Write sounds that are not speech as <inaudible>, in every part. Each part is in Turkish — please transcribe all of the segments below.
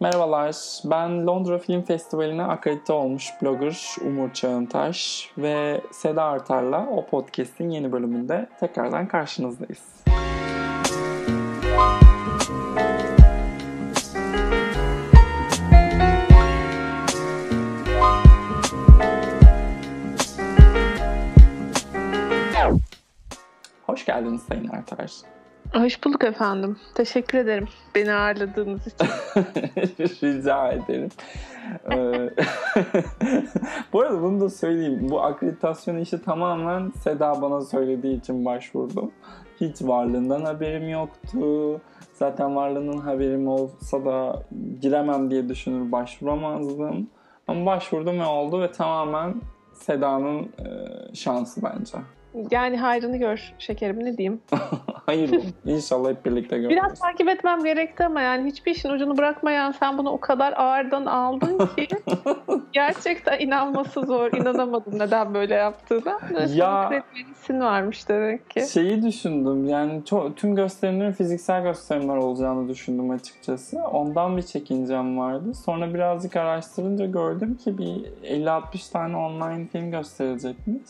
Merhabalar, ben Londra Film Festivali'ne akredite olmuş blogger Umur Çağıntaş ve Seda Artar'la o podcast'in yeni bölümünde tekrardan karşınızdayız. Hoş geldiniz Sayın Artar. Hoş bulduk efendim. Teşekkür ederim beni ağırladığınız için. <laughs> Rica ederim. Ee, <laughs> bu arada bunu da söyleyeyim. Bu akreditasyon işi tamamen Seda bana söylediği için başvurdum. Hiç varlığından haberim yoktu. Zaten varlığının haberim olsa da giremem diye düşünür başvuramazdım. Ama başvurdum ve oldu ve tamamen Seda'nın e, şansı bence. Yani hayrını gör şekerim ne diyeyim. <laughs> Hayır inşallah hep birlikte görürüz. Biraz takip etmem gerekti ama yani hiçbir işin ucunu bırakmayan sen bunu o kadar ağırdan aldın ki <laughs> gerçekten inanması zor. İnanamadım neden böyle yaptığına. Ya- Kredi varmış demek ki. Şeyi düşündüm yani çok, tüm gösterimlerin fiziksel gösterimler olacağını düşündüm açıkçası. Ondan bir çekincem vardı. Sonra birazcık araştırınca gördüm ki bir 50-60 tane online film gösterilecekmiş.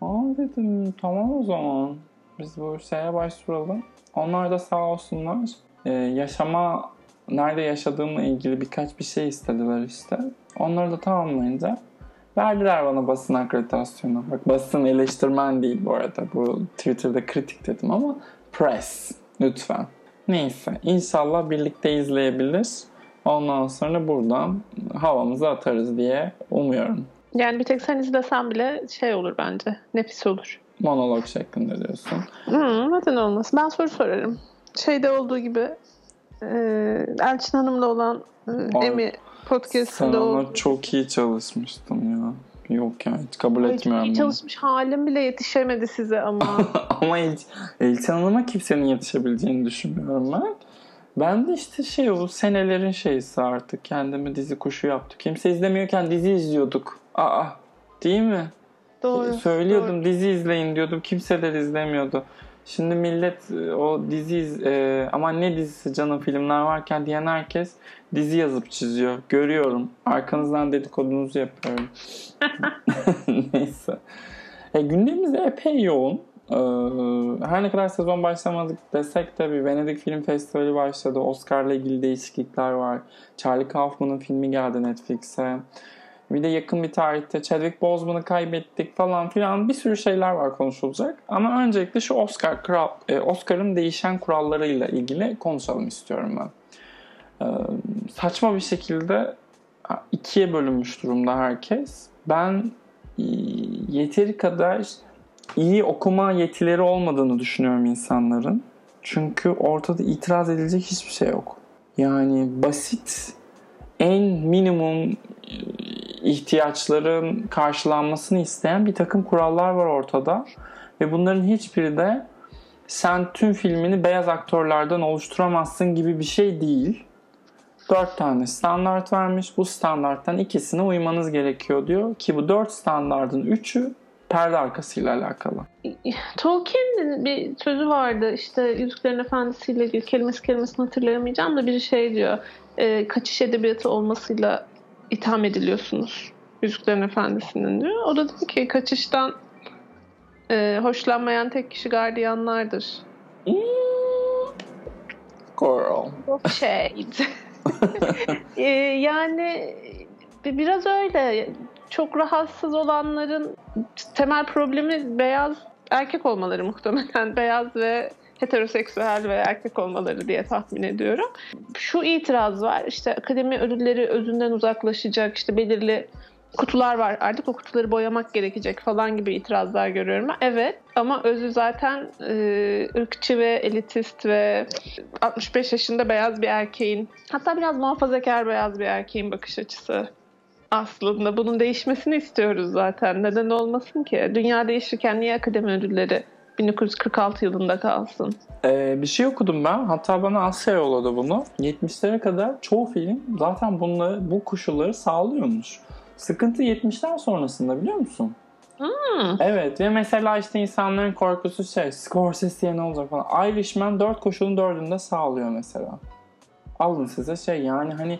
Aa dedim tamam o zaman biz bu şeye başvuralım. Onlar da sağ olsunlar e, yaşama nerede yaşadığımla ilgili birkaç bir şey istediler işte. Onları da tamamlayınca verdiler bana basın akreditasyonu. Bak basın eleştirmen değil bu arada. Bu Twitter'da kritik dedim ama press lütfen. Neyse inşallah birlikte izleyebilir. Ondan sonra buradan havamızı atarız diye umuyorum. Yani bir tek sen izlesen bile şey olur bence. Nefis olur. Monolog şeklinde diyorsun. Hmm, neden olmasın? Ben soru sorarım. Şeyde olduğu gibi e, Elçin Hanım'la olan e, Emi podcastında olduğu çok iyi çalışmıştın ya. Yok ya hiç kabul Ay, etmiyorum iyi bunu. çalışmış halim bile yetişemedi size ama. <laughs> Ama El Elçin Hanım'a kimsenin yetişebileceğini düşünmüyorum ben. Ben de işte şey o senelerin şeysi artık. Kendimi dizi kuşu yaptık. Kimse izlemiyorken dizi izliyorduk. Aa değil mi? doğru. Söylüyordum dizi izleyin diyordum. Kimseler izlemiyordu. Şimdi millet e, o dizi iz- e, ama ne dizisi canım filmler varken diyen herkes dizi yazıp çiziyor. Görüyorum. Arkanızdan dedikodunuzu yapıyorum. <laughs> Neyse. E, gündemimiz epey yoğun. Ee, her ne kadar sezon başlamadık desek de bir Venedik Film Festivali başladı. Oscar'la ilgili değişiklikler var. Charlie Kaufman'ın filmi geldi Netflix'e. Bir de yakın bir tarihte Chadwick Boseman'ı kaybettik falan filan bir sürü şeyler var konuşulacak. Ama öncelikle şu Oscar kural, e, Oscar'ın değişen kurallarıyla ilgili konuşalım istiyorum ben. Ee, saçma bir şekilde ikiye bölünmüş durumda herkes. Ben e, yeteri kadar iyi okuma yetileri olmadığını düşünüyorum insanların. Çünkü ortada itiraz edilecek hiçbir şey yok. Yani basit en minimum e, ihtiyaçların karşılanmasını isteyen bir takım kurallar var ortada. Ve bunların hiçbiri de sen tüm filmini beyaz aktörlerden oluşturamazsın gibi bir şey değil. Dört tane standart vermiş. Bu standarttan ikisine uymanız gerekiyor diyor. Ki bu dört standartın üçü perde arkasıyla alakalı. Tolkien'in bir sözü vardı işte Yüzüklerin Efendisi ile ilgili kelimesi kelimesini hatırlayamayacağım da biri şey diyor e, kaçış edebiyatı olmasıyla itham ediliyorsunuz Yüzüklerin Efendisi'nin diyor. O da dedi ki kaçıştan e, hoşlanmayan tek kişi gardiyanlardır. Hmm. Girl. Shade. <laughs> E, yani bi- biraz öyle. Çok rahatsız olanların temel problemi beyaz erkek olmaları muhtemelen. <laughs> Beyaz ve heteroseksüel ve erkek olmaları diye tahmin ediyorum. Şu itiraz var. İşte akademi ödülleri özünden uzaklaşacak. işte belirli kutular var. Artık o kutuları boyamak gerekecek falan gibi itirazlar görüyorum. Evet ama özü zaten e, ırkçı ve elitist ve 65 yaşında beyaz bir erkeğin hatta biraz muhafazakar beyaz bir erkeğin bakış açısı aslında. Bunun değişmesini istiyoruz zaten. Neden olmasın ki? Dünya değişirken niye akademi ödülleri 1946 yılında kalsın? Ee, bir şey okudum ben. Hatta bana Asya yolladı bunu. 70'lere kadar çoğu film zaten bunları, bu koşulları sağlıyormuş. Sıkıntı 70'ler sonrasında biliyor musun? Hmm. Evet ve mesela işte insanların korkusu şey Scorsese'ye ne olacak falan. Irishman 4 koşulun 4'ünde sağlıyor mesela. alın size şey yani hani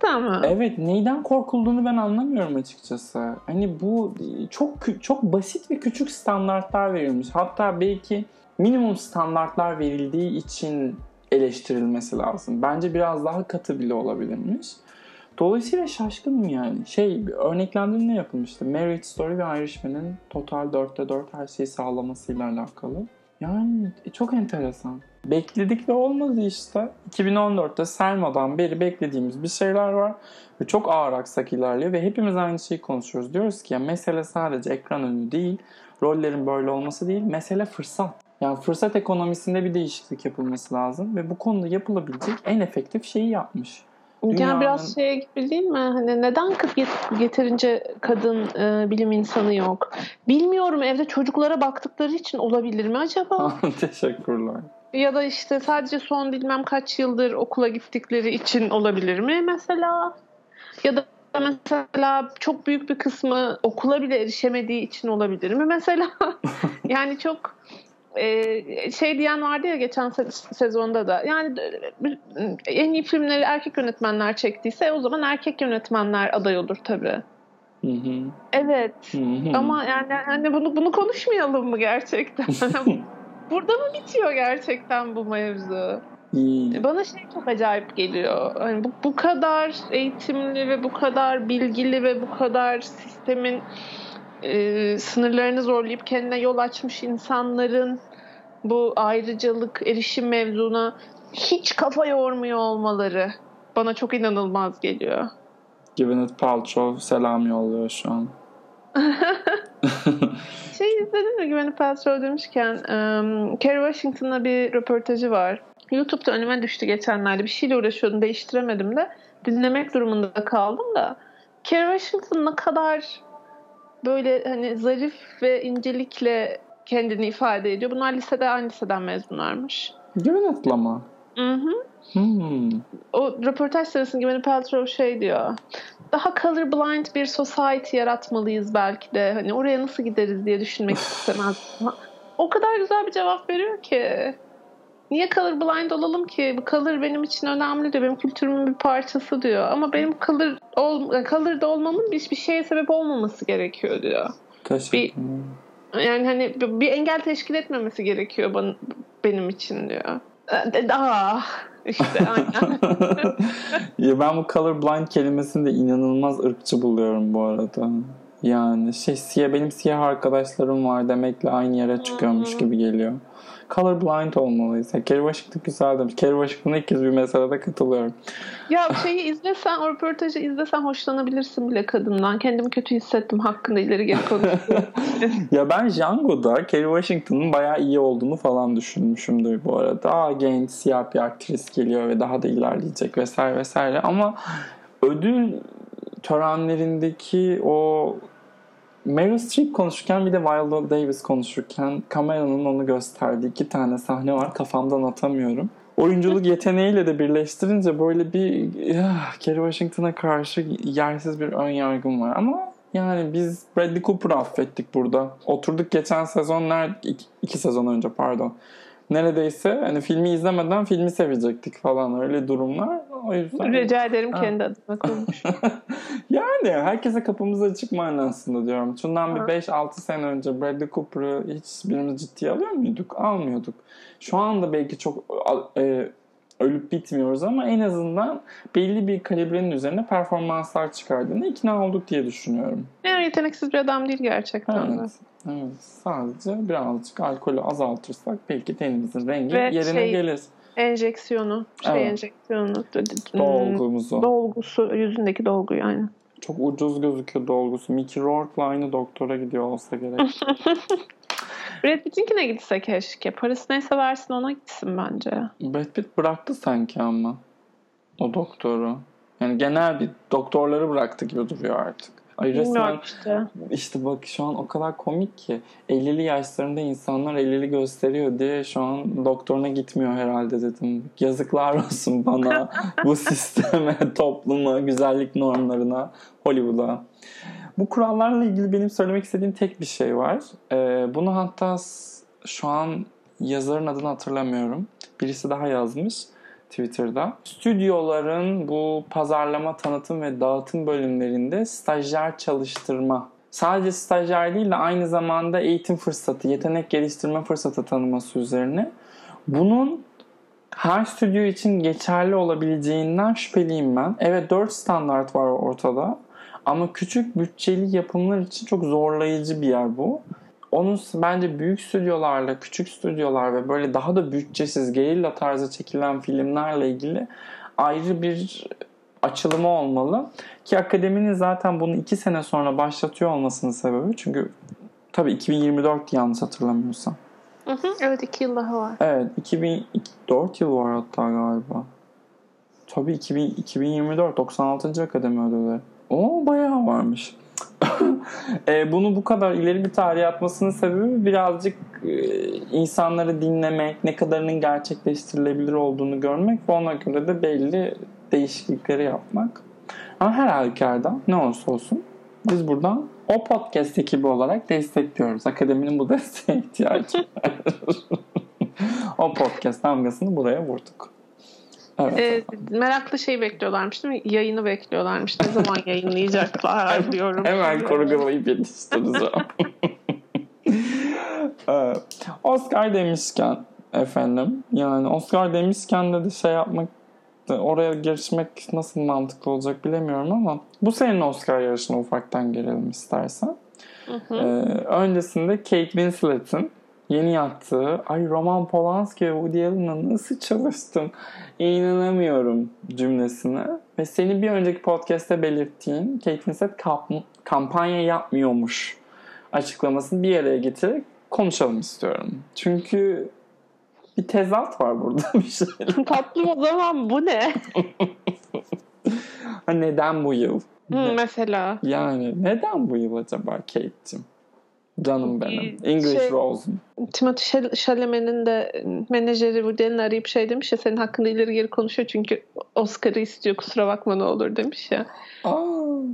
Tamam. evet neyden korkulduğunu ben anlamıyorum açıkçası. Hani bu çok çok basit ve küçük standartlar verilmiş. Hatta belki minimum standartlar verildiği için eleştirilmesi lazım. Bence biraz daha katı bile olabilirmiş. Dolayısıyla şaşkınım yani. Şey örneklendirme yapılmıştı. Marriage Story ve Irishman'ın total 4'te 4 her şeyi sağlamasıyla alakalı. Yani e, çok enteresan. Bekledik ve olmadı işte. 2014'te Selma'dan beri beklediğimiz bir şeyler var. Ve çok ağır aksak ilerliyor ve hepimiz aynı şeyi konuşuyoruz. Diyoruz ki ya mesele sadece ekran önü değil, rollerin böyle olması değil, mesele fırsat. Yani fırsat ekonomisinde bir değişiklik yapılması lazım ve bu konuda yapılabilecek en efektif şeyi yapmış. Yani Dünyanın- biraz şeye gibi değil mi? Hani neden yet- yeterince kadın e, bilim insanı yok? Bilmiyorum evde çocuklara baktıkları için olabilir mi acaba? <laughs> Teşekkürler. Ya da işte sadece son bilmem kaç yıldır okula gittikleri için olabilir mi mesela? Ya da mesela çok büyük bir kısmı okula bile erişemediği için olabilir mi mesela? <laughs> yani çok e, şey diyen vardı ya geçen se- sezonda da yani en iyi filmleri erkek yönetmenler çektiyse o zaman erkek yönetmenler aday olur tabii. Hı hı. Evet. Hı hı. Ama yani hani bunu bunu konuşmayalım mı gerçekten? <laughs> Burada mı bitiyor gerçekten bu mevzu? İyi. Bana şey çok acayip geliyor. Hani bu, bu kadar eğitimli ve bu kadar bilgili ve bu kadar sistemin e, sınırlarını zorlayıp kendine yol açmış insanların bu ayrıcalık erişim mevzuna hiç kafa yormuyor olmaları bana çok inanılmaz geliyor. Gwyneth Paltrow selam yolluyor şu an. <laughs> Şey izledin mi Gwyneth Paltrow demişken um, Kerry Washington'la bir röportajı var. YouTube'da önüme düştü geçenlerde. Bir şeyle uğraşıyordum. Değiştiremedim de. Dinlemek durumunda kaldım da. Kerry Washington ne kadar böyle hani zarif ve incelikle kendini ifade ediyor. Bunlar lisede aynı liseden mezunlarmış. Gwyneth'la mı? Hı hı. Hmm. O röportaj sırasında Gwyneth Paltrow şey diyor. Daha colorblind bir society yaratmalıyız belki de. Hani oraya nasıl gideriz diye düşünmek istemez. O kadar güzel bir cevap veriyor ki. Niye colorblind olalım ki? Bu color benim için önemli diyor. Benim kültürümün bir parçası diyor. Ama benim color, ol, color'da olmamın bir, bir şeye sebep olmaması gerekiyor diyor. Teşekkür Bir-. Yani hani bir engel teşkil etmemesi gerekiyor bana, benim için diyor. Aa, işte aynen. <laughs> ya ben bu colorblind kelimesini de inanılmaz ırkçı buluyorum bu arada. Yani şey siyah benim siyah arkadaşlarım var demekle aynı yere çıkıyormuş gibi geliyor. Colorblind olmalıyız. Ya, Kerry Washington güzel demiş. Kerry Washington'a ilk kez bir meselede katılıyorum. Ya şeyi izlesen, o röportajı izlesen hoşlanabilirsin bile kadından. Kendimi kötü hissettim hakkında ileri geri konuşuyorum. <laughs> Ya ben Django'da Kerry Washington'ın bayağı iyi olduğunu falan düşünmüşümdür bu arada. Aa genç siyah bir aktris geliyor ve daha da ilerleyecek vesaire vesaire. Ama ödül törenlerindeki o Meryl Streep konuşurken bir de Viola Davis konuşurken kameranın onu gösterdiği iki tane sahne var. Kafamdan atamıyorum. Oyunculuk <laughs> yeteneğiyle de birleştirince böyle bir ah, Kerry Washington'a karşı yersiz bir ön yargım var. Ama yani biz Bradley Cooper'ı affettik burada. Oturduk geçen sezon, nerede, iki, iki sezon önce pardon. Neredeyse hani filmi izlemeden filmi sevecektik falan öyle durumlar. O yüzden Rica ederim Ha. kendi adıma konuş. <laughs> yani herkese kapımız açık manasında diyorum. Şundan bir Ha. 5-6 sene önce Bradley Cooper'ı hiçbirimiz ciddiye alıyor muyduk? Almıyorduk. Şu anda belki çok e, ölüp bitmiyoruz ama en azından belli bir kalibrenin üzerine performanslar çıkardığını ikna olduk diye düşünüyorum. Yani yeteneksiz bir adam değil gerçekten de. Evet. Evet. Sadece birazcık alkolü azaltırsak belki tenimizin rengi Ve yerine şey- gelir. Enjeksiyonu, şey Evet. enjeksiyonu. Dolgumuzu. Dolgusu, yüzündeki dolgu yani. Çok ucuz gözüküyor dolgusu. Mickey Rourke'la aynı doktora gidiyor olsa gerek. <laughs> Brad Pitt'inkine gitse keşke. Parası neyse versin ona gitsin bence. Brad Pitt bıraktı sanki ama o doktoru. Yani genel bir doktorları bıraktı gibi duruyor artık. Ay resmen işte. işte bak şu an o kadar komik ki 50'li yaşlarında insanlar 50'li gösteriyor diye şu an doktoruna gitmiyor herhalde dedim. Yazıklar olsun bana, <laughs> bu sisteme, topluma, güzellik normlarına, Hollywood'a. Bu kurallarla ilgili benim söylemek istediğim tek bir şey var. Ee, bunu hatta şu an yazarın adını hatırlamıyorum. Birisi daha yazmış. Twitter'da. Stüdyoların bu pazarlama, tanıtım ve dağıtım bölümlerinde stajyer çalıştırma sadece stajyer değil de aynı zamanda eğitim fırsatı, yetenek geliştirme fırsatı tanıması üzerine. Bunun her stüdyo için geçerli olabileceğinden şüpheliyim ben. Evet 4 standart var ortada. Ama küçük bütçeli yapımlar için çok zorlayıcı bir yer bu. Onun bence büyük stüdyolarla küçük stüdyolar ve böyle daha da bütçesiz gerilla tarzı çekilen filmlerle ilgili ayrı bir açılımı olmalı. Ki akademinin zaten bunu iki sene sonra başlatıyor olmasının sebebi çünkü tabii 2024 yanlış hatırlamıyorsam. Hı hı, evet iki yıl daha var. Evet 2004 yıl var hatta galiba. Tabii 2000, 2024 96. akademi ödülleri. O bayağı varmış. <coughs> e, bunu bu kadar ileri bir tarihe atmasının sebebi birazcık e, insanları dinlemek, ne kadarının gerçekleştirilebilir olduğunu görmek ve ona göre de belli değişiklikleri yapmak. Ama her halükarda ne olursa olsun biz buradan o podcast ekibi olarak destekliyoruz. Akademinin bu <laughs> desteğe ihtiyacı var. <laughs> o podcast damgasını buraya vurduk. Evet. Ee, meraklı şey bekliyorlarmış değil mi? Yayını bekliyorlarmış. Ne zaman yayınlayacaklar <laughs> diyorum. Hemen kurgulayıp yetiştireceğim. <laughs> Oscar demişken efendim yani Oscar demişken de, de şey yapmak oraya girişmek nasıl mantıklı olacak bilemiyorum ama bu senin Oscar yarışına ufaktan gelelim istersen. Hı hı. Ee, öncesinde Kate Winslet'in yeni yaptığı ay Roman Polanski ve Woody Allen'la nasıl çalıştım inanamıyorum cümlesine ve senin bir önceki podcast'te belirttiğin Kate Winslet kamp- kampanya yapmıyormuş açıklamasını bir araya getirerek konuşalım istiyorum. Çünkü bir tezat var burada <laughs> bir şey. Tatlım o zaman bu ne? Neden bu yıl? Hı, mesela. Yani neden bu yıl acaba Kate'cim? Canım benim. English Şey- Rose. Timothy Chal- Chalamet'in de menajeri Woody Allen'ı arayıp şey demiş ya senin hakkında ileri geri konuşuyor çünkü Oscar'ı istiyor kusura bakma ne olur demiş ya. Aa,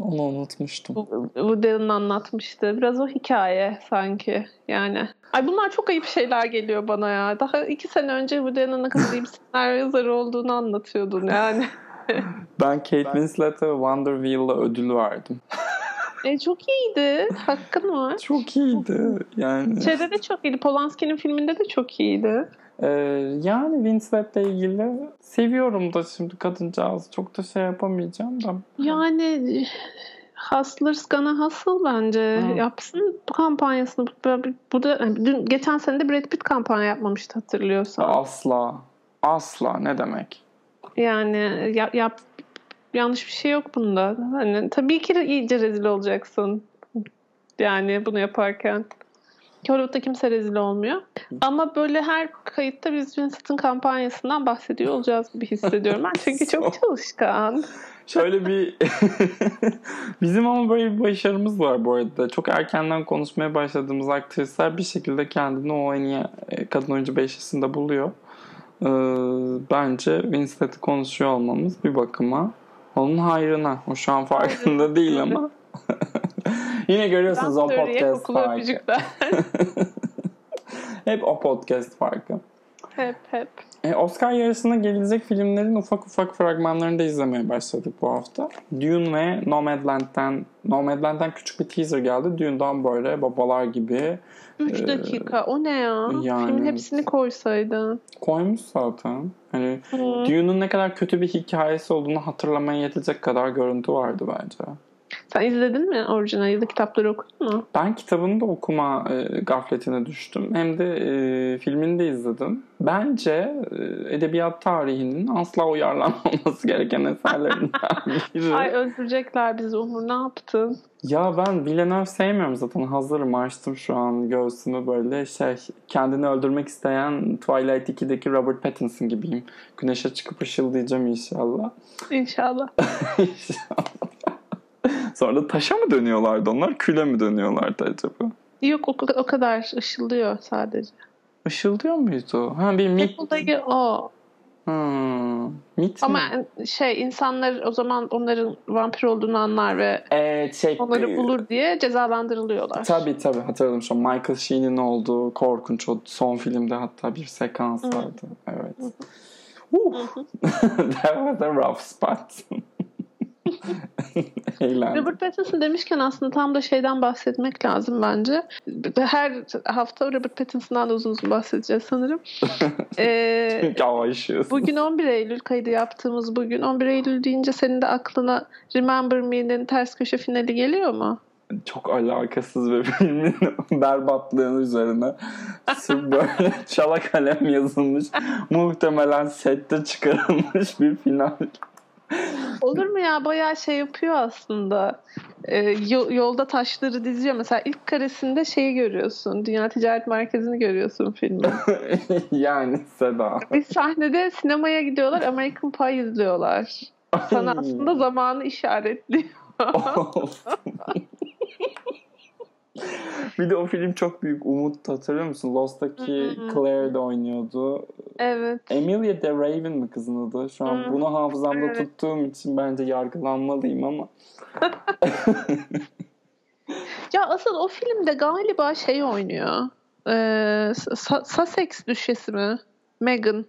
onu unutmuştum. Woody Allen anlatmıştı. Biraz o hikaye sanki yani. Ay bunlar çok ayıp şeyler geliyor bana ya. Daha iki sene önce Woody Allen'ın ne kadar iyi bir senaryo yazarı olduğunu anlatıyordun yani. Ben Kate Winslet'e Wonder Wheel'la ödül verdim. <laughs> E, çok iyiydi. Hakkın var. Çok iyiydi. Yani Şeyde de çok iyiydi. Polanski'nin filminde de çok iyiydi. Ee, yani Winslet'le ilgili seviyorum da şimdi kadıncağız. Çok da şey yapamayacağım da. Yani Hustlers gonna hustle bence. Hı. Yapsın bu kampanyasını. Bu, bu da dün, geçen sene de Brad Pitt kampanya yapmamıştı hatırlıyorsan. Asla. Asla ne demek? Yani yap, yap yanlış bir şey yok bunda. Hani tabii ki iyice rezil olacaksın. Yani bunu yaparken. Hollywood'da kimse rezil olmuyor. Ama böyle her kayıtta biz Winston kampanyasından bahsediyor olacağız gibi hissediyorum ben. <laughs> Çünkü çok çalışkan. Şöyle bir <laughs> bizim ama böyle bir başarımız var bu arada. Çok erkenden konuşmaya başladığımız aktrisler bir şekilde kendini o en iyi e, kadın oyuncu beşisinde buluyor. Ee, bence Winslet'i konuşuyor olmamız bir bakıma onun hayrına. O şu an farkında değil ama. <laughs> Yine görüyorsunuz o söyleyeyim, podcast farkı. <laughs> Hep o podcast farkı. hep hep. E, Oscar yarışına gelecek filmlerin ufak ufak fragmanlarını da izlemeye başladık bu hafta. Dune ve Nomadland'den Nomadland'den küçük bir teaser geldi. Dune'dan böyle babalar gibi 3 Ee, dakika. O ne ya? yani- Filmin hepsini koysaydın. koymuş zaten. Hani. Dune'un ne kadar kötü bir hikayesi olduğunu hatırlamaya yetecek kadar görüntü vardı bence. Sen izledin mi orijinal ya da kitapları okudun mu? Ben kitabını da okuma e, gafletine düştüm. Hem de e, filmini de izledim. Bence e, edebiyat tarihinin asla uyarlanmaması <laughs> gereken eserlerinden biri. Ay öldürecekler bizi Umur ne yaptın? Ya ben Villeneuve sevmiyorum zaten. Hazırım açtım şu an göğsümü böyle şey kendini öldürmek isteyen Twilight 2'deki Robert Pattinson gibiyim. Güneşe çıkıp ışıldayacağım inşallah. İnşallah. İnşallah. <laughs> <laughs> <laughs> Sonra taşa mı dönüyorlardı onlar? Küle mi dönüyorlardı acaba? Yok o, o kadar ışıldıyor sadece. Işıldıyor muydu? Ha bir mit. Olayı o. Hmm, mit Ama mi? şey insanlar o zaman onların vampir olduğunu anlar ve Evet şey. onları bulur diye cezalandırılıyorlar. Tabii tabii hatırladım şu an. Michael Sheen'in olduğu korkunç o son filmde hatta bir sekans vardı. Evet. Whew. <laughs> That was a rough spot. <laughs> Robert Pattinson demişken aslında tam da şeyden bahsetmek lazım bence. Her hafta Robert Pattinson'dan da uzun uzun bahsedeceğiz sanırım. <laughs> Ee, bugün 11 Eylül kaydı yaptığımız bugün. 11 Eylül deyince senin de aklına Remember Me'nin ters köşe finali geliyor mu? Çok alakasız bir filmin <laughs> berbatlığının üzerine sırf böyle çala kalem yazılmış muhtemelen sette çıkarılmış bir final. Olur mu ya bayağı şey yapıyor aslında. Ee, yo- yolda taşları diziyor. Mesela ilk karesinde şeyi görüyorsun. Dünya Ticaret Merkezi'ni görüyorsun filmin. <laughs> yani Seda. Bir sahnede sinemaya gidiyorlar. American Pie izliyorlar. Sana aslında zamanı işaretliyor. <laughs> <laughs> Bir de o film çok büyük umut hatırlıyor musun? Lost'taki. Claire de oynuyordu. evet. Emilia de Raven mi kızın adı? Şu an bunu hafızamda Evet. tuttuğum için bence yargılanmalıyım ama. <laughs> Ya asıl o filmde galiba şey oynuyor. Ee, Sussex düşesi mi? Meghan.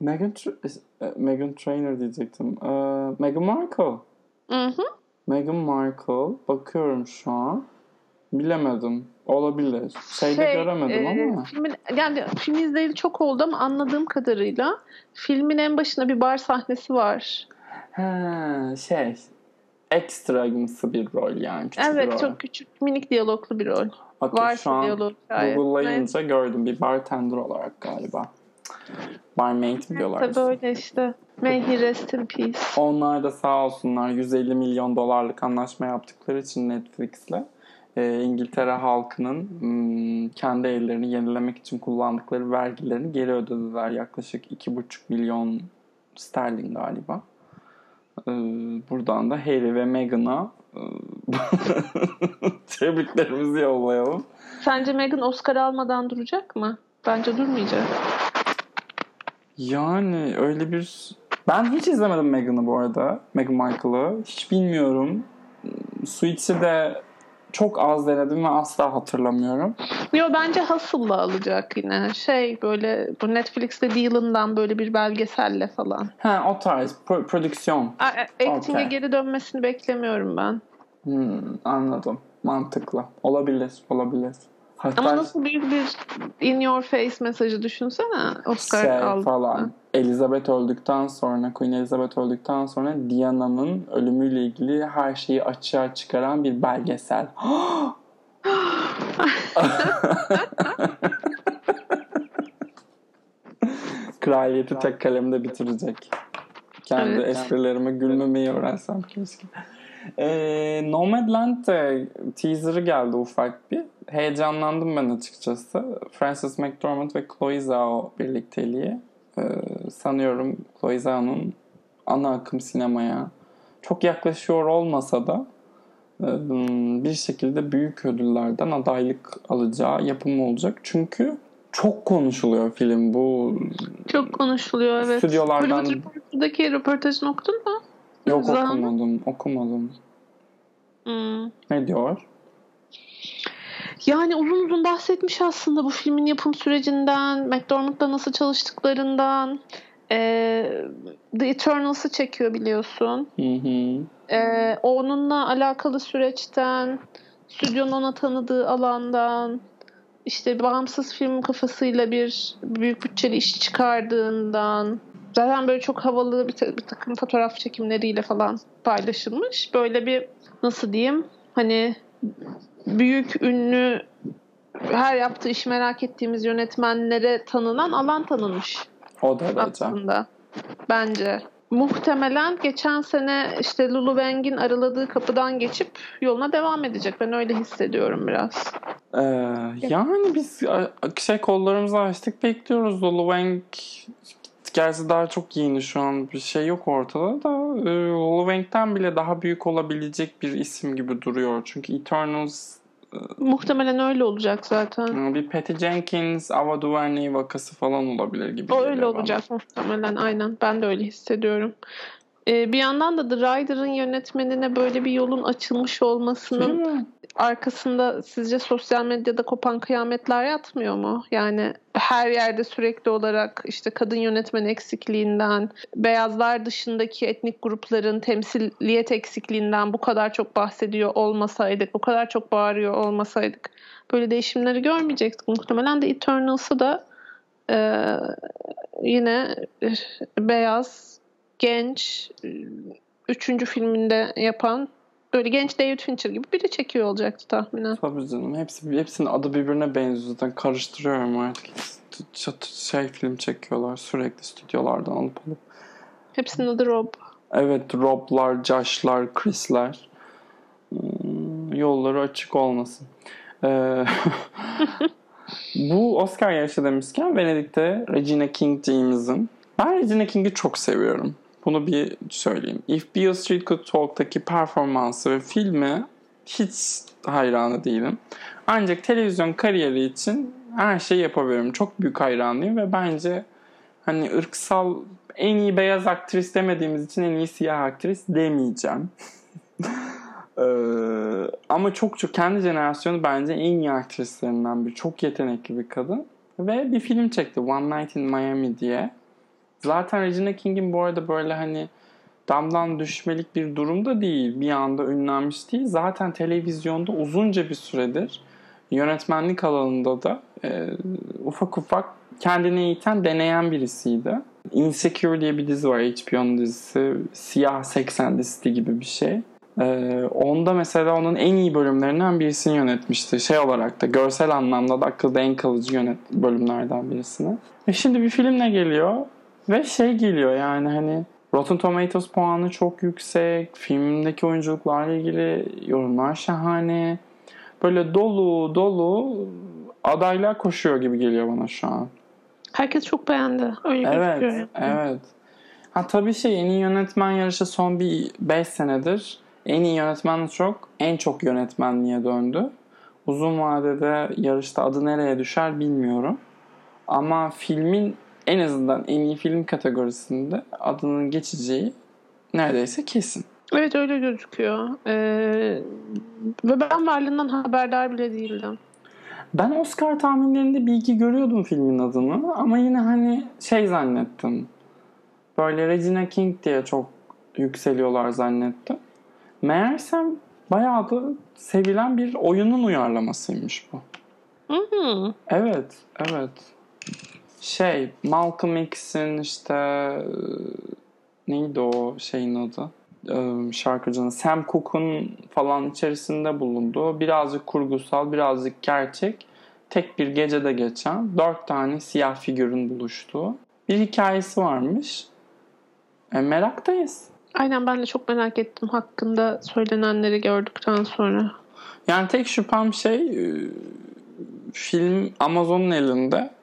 Meghan, Tra- e, Meghan Trainor diyecektim. Ee, Meghan Markle. Hı hı. Meghan Markle. Bakıyorum şu an. Bilemedim. Olabilir. Şeyde Şey, göremedim e, ama. Filmin, yani film izleyeli çok oldu ama anladığım kadarıyla filmin en başında bir bar sahnesi var. Ha, şey. Ekstramsı bir rol yani. Küçük evet rol. çok küçük minik diyaloglu bir rol. Okey, Varsa şu an diyalog. Google'layınca gördüm. Bir bartender olarak galiba. Barmaid mi diyorlar? Tabii öyle işte. May he rest in peace. Onlar da sağ olsunlar 150 milyon dolarlık anlaşma yaptıkları için Netflix'le e, İngiltere halkının hmm, kendi evlerini yenilemek için kullandıkları vergilerini geri ödediler. Yaklaşık 2,5 milyon sterlin galiba. E, buradan da Harry ve Meghan'a e, <laughs> tebriklerimizi yollayalım. Sence Meghan Oscar almadan duracak mı? Bence durmayacak. Yani öyle bir... Ben hiç izlemedim Meghan'ı bu arada. Meghan Markle'ı. Hiç bilmiyorum. Suits'i de çok az denedim ve asla hatırlamıyorum. Yo bence Hustle'la alacak yine. Şey böyle bu Netflix'te Dylan'dan böyle bir belgeselle falan. Ha o tarz pro- prodüksiyon. A- Acting'e Okey. geri dönmesini beklemiyorum ben. Hmm, anladım. Mantıklı. Olabilir. Olabilir. Hatta Ama nasıl büyük bir in your face mesajı düşünsene. Oscar şey aldı. falan. Elizabeth öldükten sonra, Queen Elizabeth öldükten sonra Diana'nın ölümüyle ilgili her şeyi açığa çıkaran bir belgesel. <gasps> Kraliyeti tek kalemde bitirecek. Kendi Evet. esprilerime gülmemeyi öğrensem keşke. Ee, Nomadland de teaser'ı geldi ufak bir. Heyecanlandım ben açıkçası. Frances McDormand ve Chloe Zhao birlikteliği. Ee, sanıyorum Chloe Zhao'nun ana akım sinemaya çok yaklaşıyor olmasa da e, bir şekilde büyük ödüllerden adaylık alacağı yapım olacak. Çünkü çok konuşuluyor film. Bu Çok konuşuluyor evet. Stüdyolardan- Reporter'daki röportajını okudun mu? yok okumadım. Okumadım. Hmm. Ne diyor? Yani uzun uzun bahsetmiş aslında bu filmin yapım sürecinden, McDormand'la nasıl çalıştıklarından. Ee, The Eternals'ı çekiyor biliyorsun. Hı hı. Ee, onunla alakalı süreçten, stüdyonun ona tanıdığı alandan, işte bağımsız film kafasıyla bir büyük bütçeli iş çıkardığından, zaten böyle çok havalı bir, ta- bir takım fotoğraf çekimleriyle falan paylaşılmış. Böyle bir nasıl diyeyim hani büyük ünlü her yaptığı işi merak ettiğimiz yönetmenlere tanınan alan tanınmış O derece. aslında bence. Muhtemelen geçen sene işte Lulu Wang'in araladığı kapıdan geçip yoluna devam edecek. Ben öyle hissediyorum biraz. Ee, yani biz şey kollarımızı açtık bekliyoruz. Lulu Wang gerçi daha çok yeni şu an bir şey yok ortada da e, Wang'den bile daha büyük olabilecek bir isim gibi duruyor. Çünkü Eternals Muhtemelen öyle olacak zaten. e, bir Patty Jenkins, Ava DuVernay vakası falan olabilir gibi. O öyle bana. olacak muhtemelen aynen. Ben de öyle hissediyorum. Ee, bir yandan da The Rider'ın yönetmenine böyle bir yolun açılmış olmasının? Arkasında sizce sosyal medyada kopan kıyametler yatmıyor mu? Yani her yerde sürekli olarak işte kadın yönetmen eksikliğinden, beyazlar dışındaki etnik grupların temsiliyet eksikliğinden bu kadar çok bahsediyor olmasaydık, bu kadar çok bağırıyor olmasaydık böyle değişimleri görmeyecektik. Muhtemelen de Eternals'ı da e, yine beyaz, genç, üçüncü filminde yapan böyle genç David Fincher gibi biri çekiyor olacaktı tahminen. Tabii canım. Hepsi, hepsinin adı birbirine benziyor zaten. Karıştırıyorum artık. Şey film çekiyorlar sürekli stüdyolardan alıp alıp. Hepsinin adı Rob. Evet Rob'lar, Josh'lar, Chris'ler. Hmm, yolları açık olmasın. Ee, <laughs> bu Oscar yarışı demişken Venedik'te Regina King'ciğimizin ben Regina King'i çok seviyorum. Bunu bir söyleyeyim. If Beale Street Could Talk'taki performansı ve filmi hiç hayranı değilim. Ancak televizyon kariyeri için her şeyi yapabilirim. Çok büyük hayranıyım ve bence hani ırksal en iyi beyaz aktris demediğimiz için en iyi siyah aktris demeyeceğim. <laughs> ee, ama çok çok kendi jenerasyonu bence en iyi aktrislerinden biri. Çok yetenekli bir kadın. Ve bir film çekti One Night in Miami diye. Zaten Regina King'in bu arada böyle hani damdan düşmelik bir durumda değil. Bir anda ünlenmiş değil. Zaten televizyonda uzunca bir süredir yönetmenlik alanında da e, ufak ufak kendini eğiten, deneyen birisiydi. Insecure diye bir dizi var HBO'nun dizisi. Siyah 80 dizisi gibi bir şey. Ee, onda mesela onun en iyi bölümlerinden birisini yönetmişti. Şey olarak da görsel anlamda da akılda en kalıcı yönet bölümlerden birisini. Ve şimdi bir filmle geliyor ve şey geliyor yani hani Rotten Tomatoes puanı çok yüksek. Filmdeki oyunculuklarla ilgili yorumlar şahane. Böyle dolu dolu adaylar koşuyor gibi geliyor bana şu an. Herkes çok beğendi. Öyle evet, gözüküyor. evet. Ha tabii şey en iyi yönetmen yarışı son bir 5 senedir en iyi yönetmen çok en çok yönetmenliğe döndü. Uzun vadede yarışta adı nereye düşer bilmiyorum. Ama filmin en azından en iyi film kategorisinde adının geçeceği neredeyse kesin. Evet öyle gözüküyor. Ee, ve ben varlığından haberdar bile değildim. Ben Oscar tahminlerinde bilgi görüyordum filmin adını ama yine hani şey zannettim. Böyle Regina King diye çok yükseliyorlar zannettim. Meğersem bayağı da sevilen bir oyunun uyarlamasıymış bu. Hı-hı. Evet, evet. Şey, Malcolm X'in işte neydi o şeyin adı? şarkıcının Sam Cooke'un falan içerisinde bulunduğu birazcık kurgusal, birazcık gerçek, tek bir gecede geçen dört tane siyah figürün buluştuğu bir hikayesi varmış. E, meraktayız. Aynen ben de çok merak ettim hakkında söylenenleri gördükten sonra. Yani tek şüphem şey film Amazon'un elinde.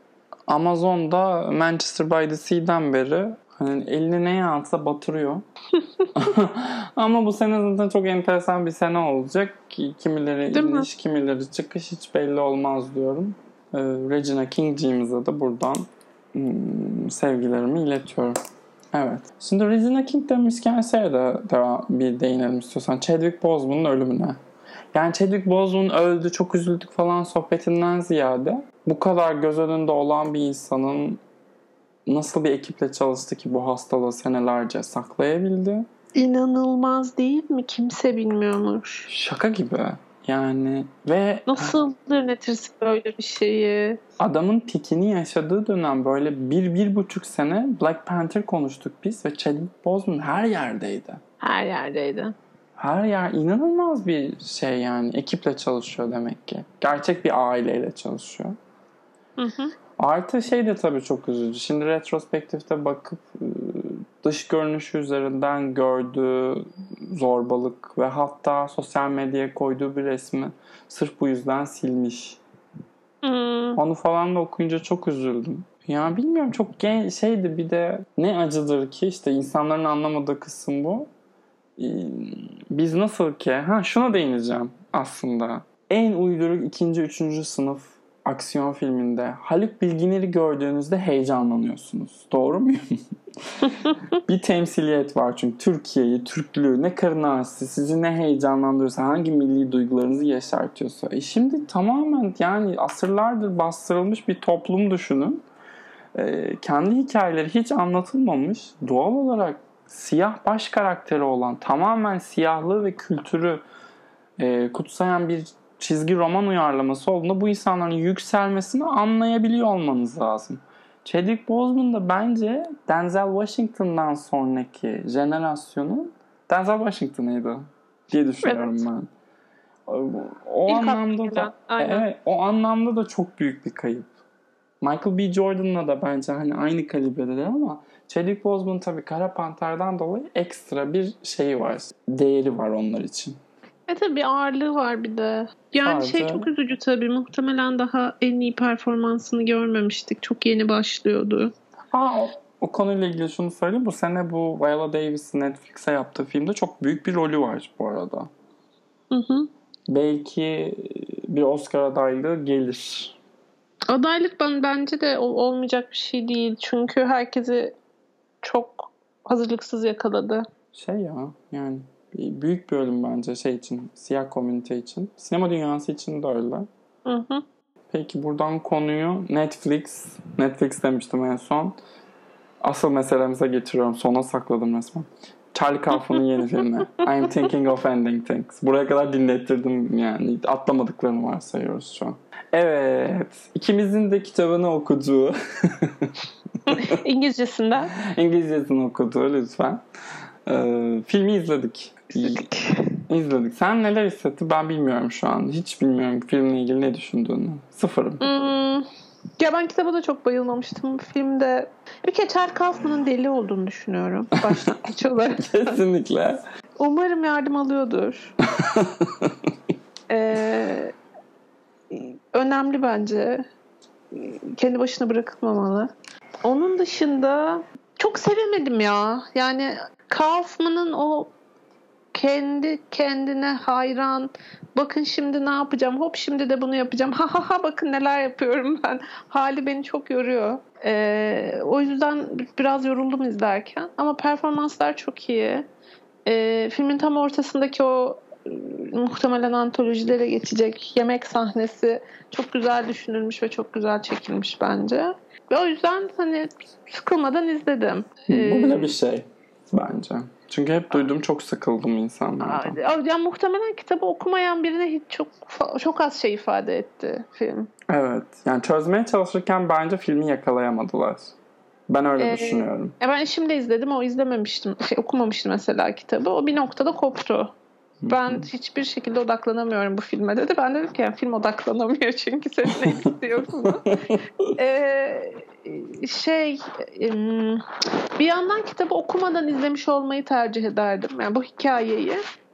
Amazon'da Manchester by the Sea'den beri hani elini neye atsa batırıyor. <laughs> Ama bu sene zaten çok enteresan bir sene olacak. ki Kimileri Değil iniş, mi? kimileri çıkış hiç belli olmaz diyorum. Ee, Regina King'ciğimize de buradan hmm, sevgilerimi iletiyorum. Evet. Şimdi Regina King demişken şeye de devam, bir değinelim istiyorsan. Chadwick Boseman'ın ölümüne. Yani Chadwick Boseman öldü çok üzüldük falan sohbetinden ziyade bu kadar göz önünde olan bir insanın nasıl bir ekiple çalıştı ki bu hastalığı senelerce saklayabildi? İnanılmaz değil mi? Kimse bilmiyormuş. Şaka gibi. Yani ve nasıl yönetirsin böyle bir şeyi? Adamın tikini yaşadığı dönem böyle bir, bir buçuk sene Black Panther konuştuk biz ve Chadwick Boseman her yerdeydi. Her yerdeydi. Her yer inanılmaz bir şey yani. Ekiple çalışıyor demek ki. Gerçek bir aileyle çalışıyor. Hı hı. Artı şey de tabii çok üzücü. Şimdi retrospektifte bakıp dış görünüşü üzerinden gördüğü zorbalık ve hatta sosyal medyaya koyduğu bir resmi sırf bu yüzden silmiş. Hmm. Onu falan da okuyunca çok üzüldüm. Ya bilmiyorum çok gen şeydi bir de ne acıdır ki işte insanların anlamadığı kısım bu. Biz nasıl ki ha şuna değineceğim aslında. En uyduruk ikinci, üçüncü sınıf aksiyon filminde Haluk Bilginer'i gördüğünüzde heyecanlanıyorsunuz. Doğru muyum? <laughs> bir temsiliyet var çünkü Türkiye'yi, Türklüğü ne karınarsı, sizi ne heyecanlandırıyorsa, hangi milli duygularınızı yaşartıyorsa. E şimdi tamamen yani asırlardır bastırılmış bir toplum düşünün. E, kendi hikayeleri hiç anlatılmamış. Doğal olarak siyah baş karakteri olan, tamamen siyahlığı ve kültürü e, kutsayan bir çizgi roman uyarlaması olduğunda bu insanların yükselmesini anlayabiliyor olmanız lazım. Chadwick Boseman da bence Denzel Washington'dan sonraki jenerasyonun Denzel Washington'ıydı diye düşünüyorum Evet. ben. O İlk anlamda da aynen. evet, o anlamda da çok büyük bir kayıp. Michael B. Jordan'la da bence hani aynı kalibredeler ama Chadwick Boseman tabii Kara Panter'den dolayı ekstra bir şey var. Değeri var onlar için. E tabii ağırlığı var bir de. Yani şey Sadece- çok üzücü tabii. Muhtemelen daha en iyi performansını görmemiştik. Çok yeni başlıyordu. Aa, o, o konuyla ilgili şunu söyleyeyim. Bu sene bu Viola Davis'in Netflix'e yaptığı filmde çok büyük bir rolü var bu arada. Hı hı. Belki bir Oscar adaylığı gelir. Adaylık ben bence de ol- olmayacak bir şey değil. Çünkü herkesi çok hazırlıksız yakaladı. Şey ya yani bir- büyük bir ölüm bence şey için, siyah komünite için. Sinema dünyası için de öyle. Hı hı. Peki buradan konuyu Netflix, Netflix demiştim en son. Asıl meselemize getiriyorum. Sona sakladım resmen. Charlie Kaufman'ın yeni filmi. I'm thinking of ending things. Buraya kadar dinlettirdim yani. Atlamadıklarını varsayıyoruz şu an. Evet. ikimizin de kitabını okuduğu, <laughs> İngilizcesinden. İngilizcesini okuduğu lütfen. Ee, filmi izledik. İzledik. Sen neler hissettin ben bilmiyorum şu an. Hiç bilmiyorum filmle ilgili ne düşündüğünü. Sıfırım. Hmm. Ya ben kitaba da çok bayılmamıştım. Filmde bir kere Charles Kaufman'ın deli olduğunu düşünüyorum. Başlangıç <laughs> olarak. Kesinlikle. Umarım yardım alıyordur. <laughs> Ee, önemli bence. Kendi başına bırakılmamalı. Onun dışında çok sevemedim ya. Yani Kaufman'ın o kendi kendine hayran. Bakın şimdi ne yapacağım? Hop şimdi de bunu yapacağım. Ha ha ha bakın neler yapıyorum ben. Hali beni çok yoruyor. Ee, o yüzden biraz yoruldum izlerken. Ama performanslar çok iyi. Ee, filmin tam ortasındaki o e, muhtemelen antolojilere geçecek yemek sahnesi çok güzel düşünülmüş ve çok güzel çekilmiş bence. Ve o yüzden hani sıkılmadan izledim. Bu Ee, bile bir şey bence. Çünkü hep duydum çok sıkıldım insanlardan. Aa, Ya muhtemelen kitabı okumayan birine hiç çok çok az şey ifade etti film. Evet. Yani çözmeye çalışırken bence filmi yakalayamadılar. Ben öyle Ee, düşünüyorum. E ben eşimle izledim, o izlememiştim, şey okumamıştı mesela kitabı. O bir noktada koptu. Ben hiçbir şekilde odaklanamıyorum bu filme dedi. Ben dedim ki yani film odaklanamıyor çünkü sen ne istiyorsun? <laughs> ee, şey bir yandan kitabı okumadan izlemiş olmayı tercih ederdim. Yani bu hikayeyi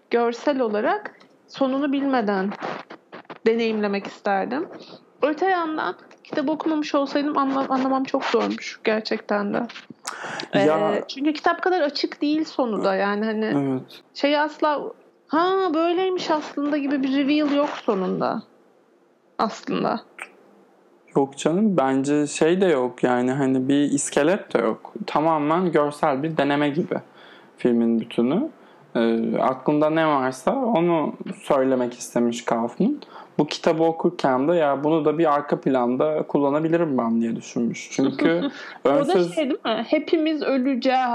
görsel olarak sonunu bilmeden deneyimlemek isterdim. Öte yandan kitabı okumamış olsaydım anla- anlamam çok zormuş gerçekten de. Ee, Ya- çünkü kitap kadar açık değil sonu da yani hani Evet. şey asla ha böyleymiş aslında gibi bir reveal yok sonunda. Aslında. Yok canım bence şey de yok yani hani bir iskelet de yok. Tamamen görsel bir deneme gibi filmin bütünü. Ee, aklında ne varsa onu söylemek istemiş Kaufman. Bu kitabı okurken de ya bunu da bir arka planda kullanabilirim ben diye düşünmüş. Çünkü <laughs> O da önsöz... şey değil mi? Hepimiz öleceğiz. <laughs>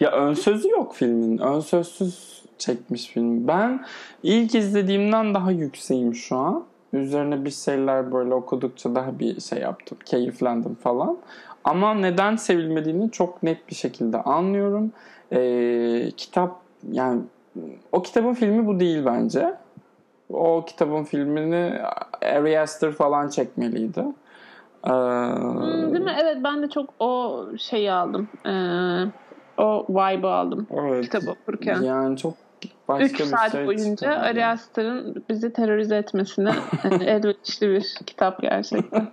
ya ön sözü yok filmin. Ön sözsüz çekmiş film. Ben ilk izlediğimden daha yükseğim şu an. Üzerine bir şeyler böyle okudukça daha bir şey yaptım. Keyiflendim falan. Ama neden sevilmediğini çok net bir şekilde anlıyorum. Ee, kitap yani o kitabın filmi bu değil bence. O kitabın filmini Ari Aster falan çekmeliydi. Ee, Hmm, değil mi? Evet ben de çok o şeyi aldım. Ee, o vibe'ı aldım Evet. kitabı okurken. Yani çok başka 3 bir saat şey boyunca. Ari Aster'ın bizi terörize etmesine <laughs> elverişli bir kitap gerçekten. <laughs>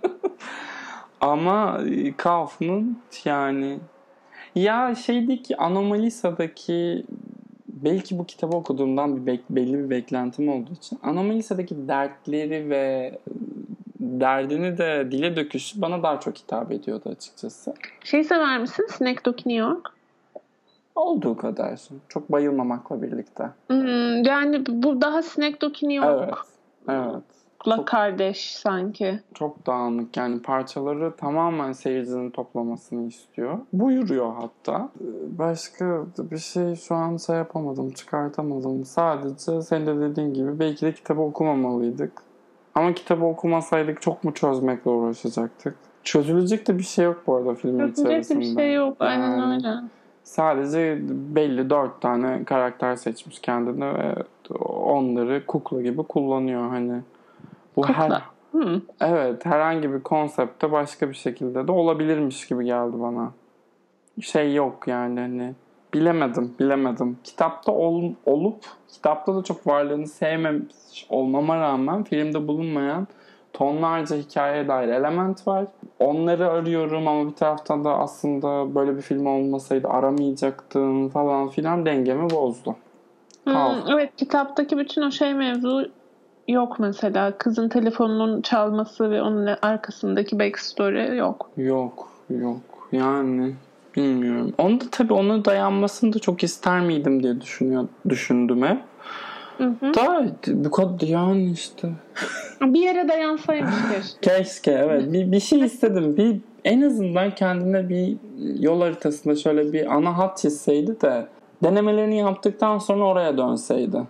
Ama e, Kaufman yani ya şeydeki Anomalisa'daki belki bu kitabı okuduğumdan bir belli bir beklentim olduğu için Anomalise'deki dertleri ve derdini de dile döküşü bana daha çok hitap ediyordu açıkçası. Şey sever misin? Synecdoche New York. Olduğu kadar. Çok bayılmamakla birlikte. Hmm, yani bu daha Synecdoche New Evet. York'la Evet. Çok- kardeş sanki. Çok dağınık yani parçaları tamamen seyircinin toplamasını istiyor. Buyuruyor hatta. Başka bir şey şu an şey yapamadım, çıkartamadım. Sadece senin de dediğin gibi belki de kitabı okumamalıydık. Ama kitabı okumasaydık çok mu çözmekle uğraşacaktık? Çözülecek de bir şey yok bu arada filmin Çözülecek de içerisinde. bir şey yok. Aynen Yani öyle. Sadece belli dört tane karakter seçmiş kendine ve onları kukla gibi kullanıyor hani. Bu Kukla. her Hmm. Evet, herhangi bir konsepte başka bir şekilde de olabilirmiş gibi geldi bana. Şey yok yani hani bilemedim, bilemedim. Kitapta ol- olup kitapta da çok varlığını sevmemiş olmama rağmen filmde bulunmayan tonlarca hikayeye dair element var. Onları arıyorum ama bir taraftan da aslında böyle bir film olmasaydı aramayacaktım falan filan dengemi bozdu. Hmm, evet kitaptaki bütün o şey mevzu yok mesela. Kızın telefonunun çalması ve onun arkasındaki backstory yok. Yok, yok. Yani bilmiyorum. Onu da tabii onu dayanmasını da çok ister miydim diye düşünüyor, düşündüm hep. Hı hı. Da bu kadar yani işte. <laughs> Bir yere dayansaymış <laughs> keşke. Keşke evet bir, bir şey istedim. Bir en azından kendine bir yol haritasında şöyle bir ana hat çizseydi de denemelerini yaptıktan sonra oraya dönseydi.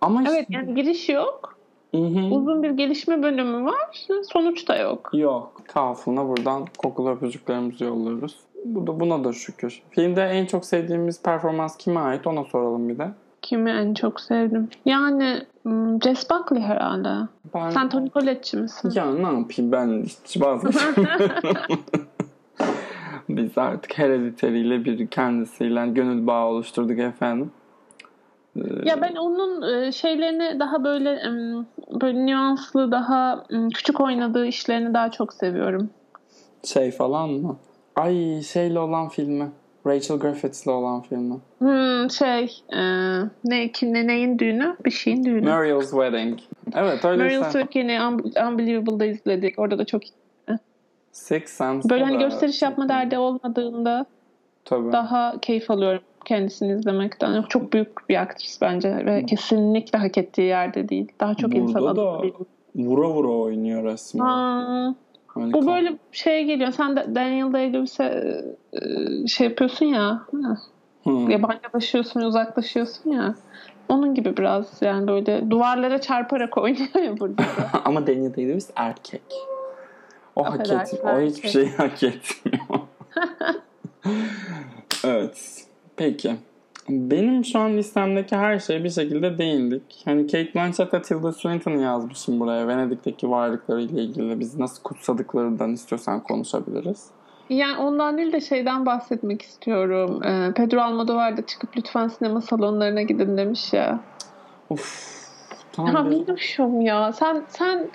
Ama Evet işte- yani giriş yok. Hı hı. Uzun bir gelişme bölümü var. Sonuç da yok. Yok. Kafuna buradan kokulu öpücüklerimizi yolluyoruz. Bu da buna da şükür. Filmde en çok sevdiğimiz performans kime ait ona soralım bir de. Kimi en çok sevdim? Yani hmm, Jess Buckley herhalde. Ben... Sen Toni Collette'ci misin? Ya ne yapayım ben hiç vazgeçmiyorum. <laughs> Biz artık Hereditary ile bir kendisiyle gönül bağı oluşturduk efendim. Ee, Ya ben onun e, şeylerini daha böyle böyle nüanslı, daha küçük oynadığı işlerini daha çok seviyorum. Şey falan mı? Ay şeyle olan filmi. Rachel Griffiths'le olan filmi. Hmm, şey e, ne neyin düğünü? Bir şeyin düğünü. Mariel's Wedding. Evet öyleyse. Meryl Streep'ini Un- Unbelievable'da izledik. Orada da çok Six Sense. böyle hani gösteriş yapma derdi olmadığında Tabii. daha keyif alıyorum kendisini izlemekten. Çok büyük bir aktris bence ve kesinlikle hak ettiği yerde değil. Daha çok Burada insan da. Vura vura oynuyor resmen. Ha, Hani bu böyle şeye geliyor. Sen de Daniel Day-Lewis'e e, şey yapıyorsun ya. Hı. Yabancılaşıyorsun, uzaklaşıyorsun ya. Onun gibi biraz yani böyle duvarlara çarparak <laughs> oynuyor ya burada. da. <laughs> Ama Daniel Day-Lewis erkek. O hak etmiyor. O hiçbir şey hak etmiyor. <laughs> evet. Peki. Benim şu an listemdeki her şeye bir şekilde değindik. Hani Kate Blanchett ve Tilda Swinton'ı yazmışım buraya. Venedik'teki varlıklarıyla ilgili biz nasıl kutsadıklarından istiyorsan konuşabiliriz. Yani ondan değil de şeyden bahsetmek istiyorum. Ee, Pedro Almodovar da çıkıp lütfen sinema salonlarına gidin demiş ya. Of. Ya Tam bir... bilmiyorum ya. Sen sen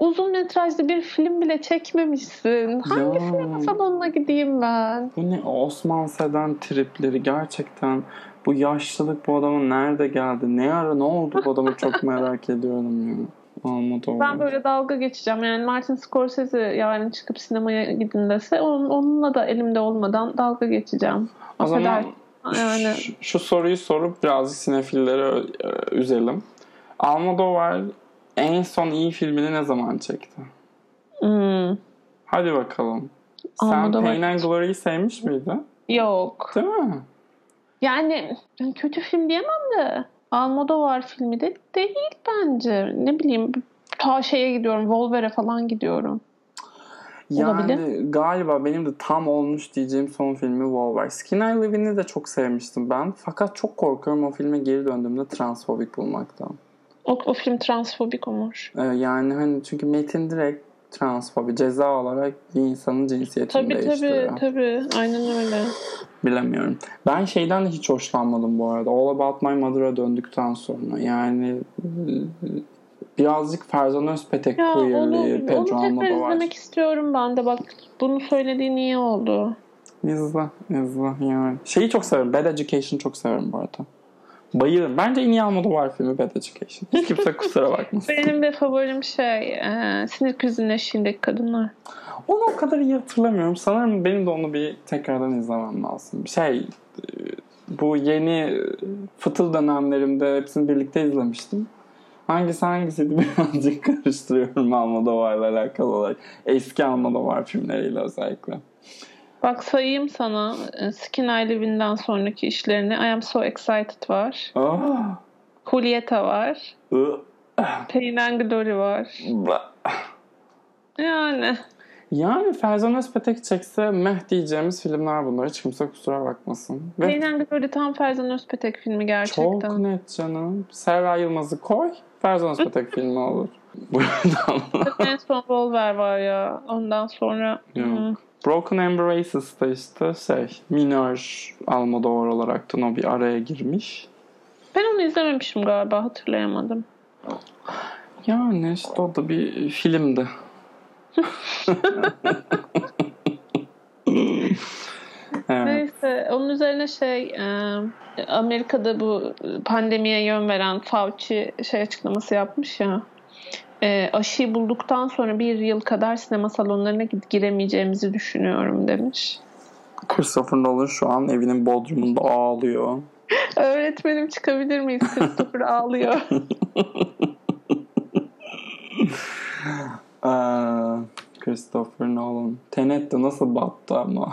uzun metrajlı bir film bile çekmemişsin. Hangi Ya. sinema salonuna gideyim ben? Bu ne Osman Seden tripleri gerçekten bu yaşlılık bu adama nerede geldi? Ne ara ne oldu bu adamı çok <laughs> merak ediyorum ya. Almodovar. Ben böyle dalga geçeceğim. Yani Martin Scorsese yarın çıkıp sinemaya gidin dese onun, onunla da elimde olmadan dalga geçeceğim. o zaman Affedersin. Yani şu, şu soruyu sorup birazcık sinefilleri ö- ö- üzelim. Almodovar en son iyi filmini ne zaman çekti? hmm, Hadi bakalım. Sen Almodovar- Pain and Glory'yi sevmiş miydin? yok. Değil mi? Yani ben kötü film diyemem de Almodovar filmi de değil bence. Ne bileyim ta şeye gidiyorum. Volver'e falan gidiyorum. Yani galiba benim de tam olmuş diyeceğim son filmi Wolverine. Skin I Live In'i de çok sevmiştim ben. Fakat çok korkuyorum o filme geri döndüğümde transfobik bulmaktan. O, o film transfobik olmuş. Ee, yani hani çünkü metin direkt transfobi ceza olarak bir insanın cinsiyetini Tabii değiştiriyor. tabii tabii. Aynen öyle. Bilemiyorum. Ben şeyden de hiç hoşlanmadım bu arada. All About My Mother'a döndükten sonra. Yani birazcık Ferzan Özpetek Ya queerliği, Pedro onu tekrar Almodovar. izlemek istiyorum ben de. Bak bunu söylediğin iyi oldu. İzle, izle yani. Şeyi çok severim. Bad Education çok severim bu arada. Bayılırım. Bence en iyi Almodovar filmi Bad Education. Hiç kimse kusura bakmasın. <laughs> Benim de favorim şey e, sinir krizinin eşiğindeki kadınlar. Onu o kadar iyi hatırlamıyorum. Sanırım benim de onu bir tekrardan izlemem lazım. Şey e, bu yeni e, fıtıl dönemlerimde hepsini birlikte izlemiştim. Hangisi hangisiydi <laughs> birazcık karıştırıyorum Almodovar'la alakalı olarak. Eski Almodovar filmleriyle özellikle. Bak sayayım sana e, Skin I Live In'den sonraki işlerini. I Am So Excited var. Ah, Julieta var. Pain and Glory var. Yani Yani Ferzan Özpetek çekse meh diyeceğimiz filmler bunlar. Hiç kimse kusura bakmasın. Ve Pain and Glory tam Ferzan Özpetek filmi gerçekten. çok net canım. Serra Yılmaz'ı koy. Ferzan Özpetek <laughs> filmi olur. Buradan. en son Volver var ya. Ondan sonra Yok. hmm, Broken Embraces'da işte şey minör Almodovar olarak da o bir araya girmiş. ben onu izlememişim galiba hatırlayamadım. Yani işte o da bir filmdi. <laughs> evet. Neyse onun üzerine şey e, Amerika'da bu pandemiye yön veren Fauci şey açıklaması yapmış ya. E, aşıyı bulduktan sonra bir yıl kadar sinema salonlarına giremeyeceğimizi düşünüyorum demiş. Christopher Nolan şu an evinin bodrumunda ağlıyor. <laughs> Öğretmenim çıkabilir miyiz? Christopher <laughs> ağlıyor. Aa, Christopher Nolan. Tenet de nasıl battı ama.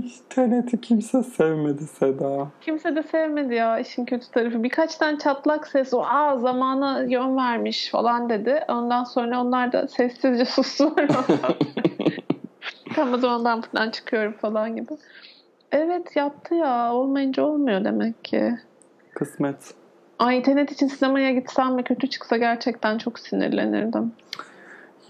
Ay, Tenet'i kimse sevmedi Seda. Kimse de sevmedi ya işin kötü tarafı. Birkaç tane çatlak ses o aa zamana yön vermiş falan dedi. Ondan sonra onlar da sessizce <laughs> sustular. <laughs> Tam o zaman ben buradan çıkıyorum falan gibi. Evet yaptı ya. Olmayınca olmuyor demek ki. Kısmet. Ay internet için sinemaya gitsem ve kötü çıksa gerçekten çok sinirlenirdim.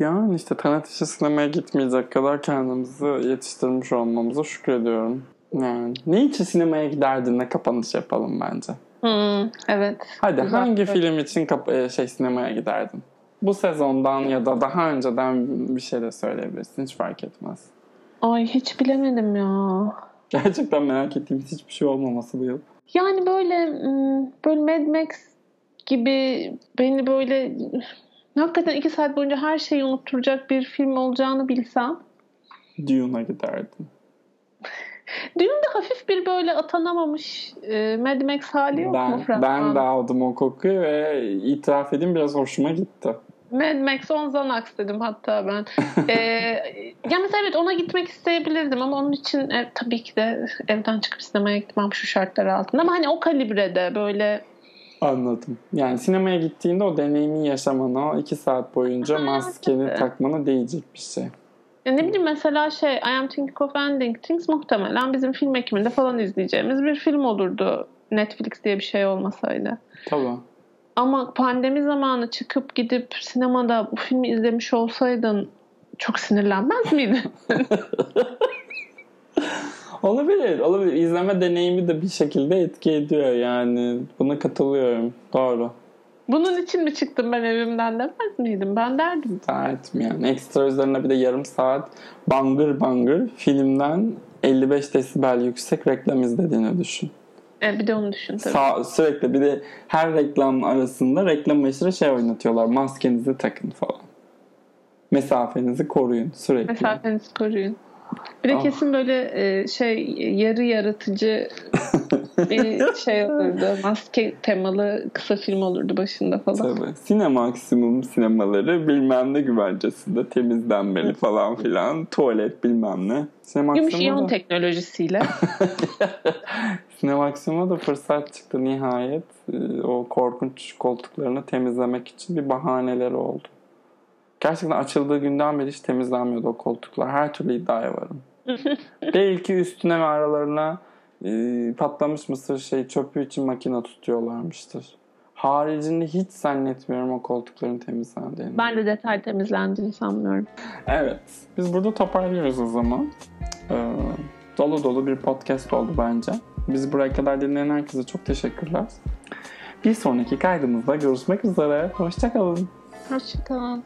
Yani işte Tenet için sinemaya gitmeyecek kadar kendimizi yetiştirmiş olmamıza şükrediyorum. Yani ne için sinemaya giderdin ne kapanış yapalım bence. Hmm, evet. Hadi Güzel. hangi film için kap- e, şey sinemaya giderdin? Bu sezondan ya da daha önceden bir şey de söyleyebilirsin. Hiç fark etmez. Ay hiç bilemedim ya. Gerçekten merak ettiğimiz hiçbir şey olmaması bu yıl. Yani böyle hmm, böyle Mad Max gibi beni böyle hakikaten iki saat boyunca her şeyi unutturacak bir film olacağını bilsem. Dune'a giderdin. Düğünde hafif bir böyle atanamamış e, Mad Max hali yok mu Ben, Fırat? ben de aldım o kokuyu ve itiraf edeyim biraz hoşuma gitti. Mad Max on Xanax dedim hatta ben. ee, <laughs> ya mesela evet ona gitmek isteyebilirdim ama onun için e, tabii ki de evden çıkıp sinemaya gitmem şu şartlar altında. Ama hani o kalibrede böyle Anladım. Yani sinemaya gittiğinde o deneyimi yaşamana, o iki saat boyunca maskeni tabii. takmana değecek bir şey. ya ne bileyim mesela şey I Am Thinking of Ending Things muhtemelen bizim film ekiminde falan izleyeceğimiz bir film olurdu. Netflix diye bir şey olmasaydı. Tabii. Ama pandemi zamanı çıkıp gidip sinemada bu filmi izlemiş olsaydın çok sinirlenmez miydin? <laughs> Olabilir, olabilir. İzleme deneyimi de bir şekilde etki ediyor yani. Buna katılıyorum. Doğru. Bunun için mi çıktım ben evimden demez miydim? Ben derdim. Dert mi yani? Ekstra üzerine bir de yarım saat bangır bangır filmden 55 desibel yüksek reklam izlediğini düşün. E, bir de onu düşün tabii. Sağ, sürekli bir de her reklam arasında reklam başına şey oynatıyorlar. Maskenizi takın falan. Mesafenizi koruyun sürekli. Mesafenizi koruyun. Bir de Ah. kesin böyle e, şey yarı yaratıcı <laughs> bir şey olurdu. Maske temalı kısa film olurdu başında falan. Tabii. Sinemaksimum sinemaları bilmem ne güvencesinde temizlenmeli falan filan. Tuvalet bilmem ne. Gümüş Sinemaksimum'a iyon da, teknolojisiyle. <laughs> Sinemaksimum'a da fırsat çıktı nihayet. Ee, O korkunç koltuklarını temizlemek için bir bahaneleri oldu. Gerçekten açıldığı günden beri hiç temizlenmiyordu o koltuklar. Her türlü iddiaya varım. <laughs> Belki üstüne ve aralarına e, patlamış mısır şey çöpü için makine tutuyorlarmıştır. Haricinde hiç zannetmiyorum o koltukların temizlendiğini. ben de detay temizlendiğini sanmıyorum. Evet. Biz burada toparlıyoruz o zaman. Ee, dolu dolu bir podcast oldu bence. Bizi buraya kadar dinleyen herkese çok teşekkürler. Bir sonraki kaydımızda görüşmek üzere. Hoşçakalın. Hoşçakalın.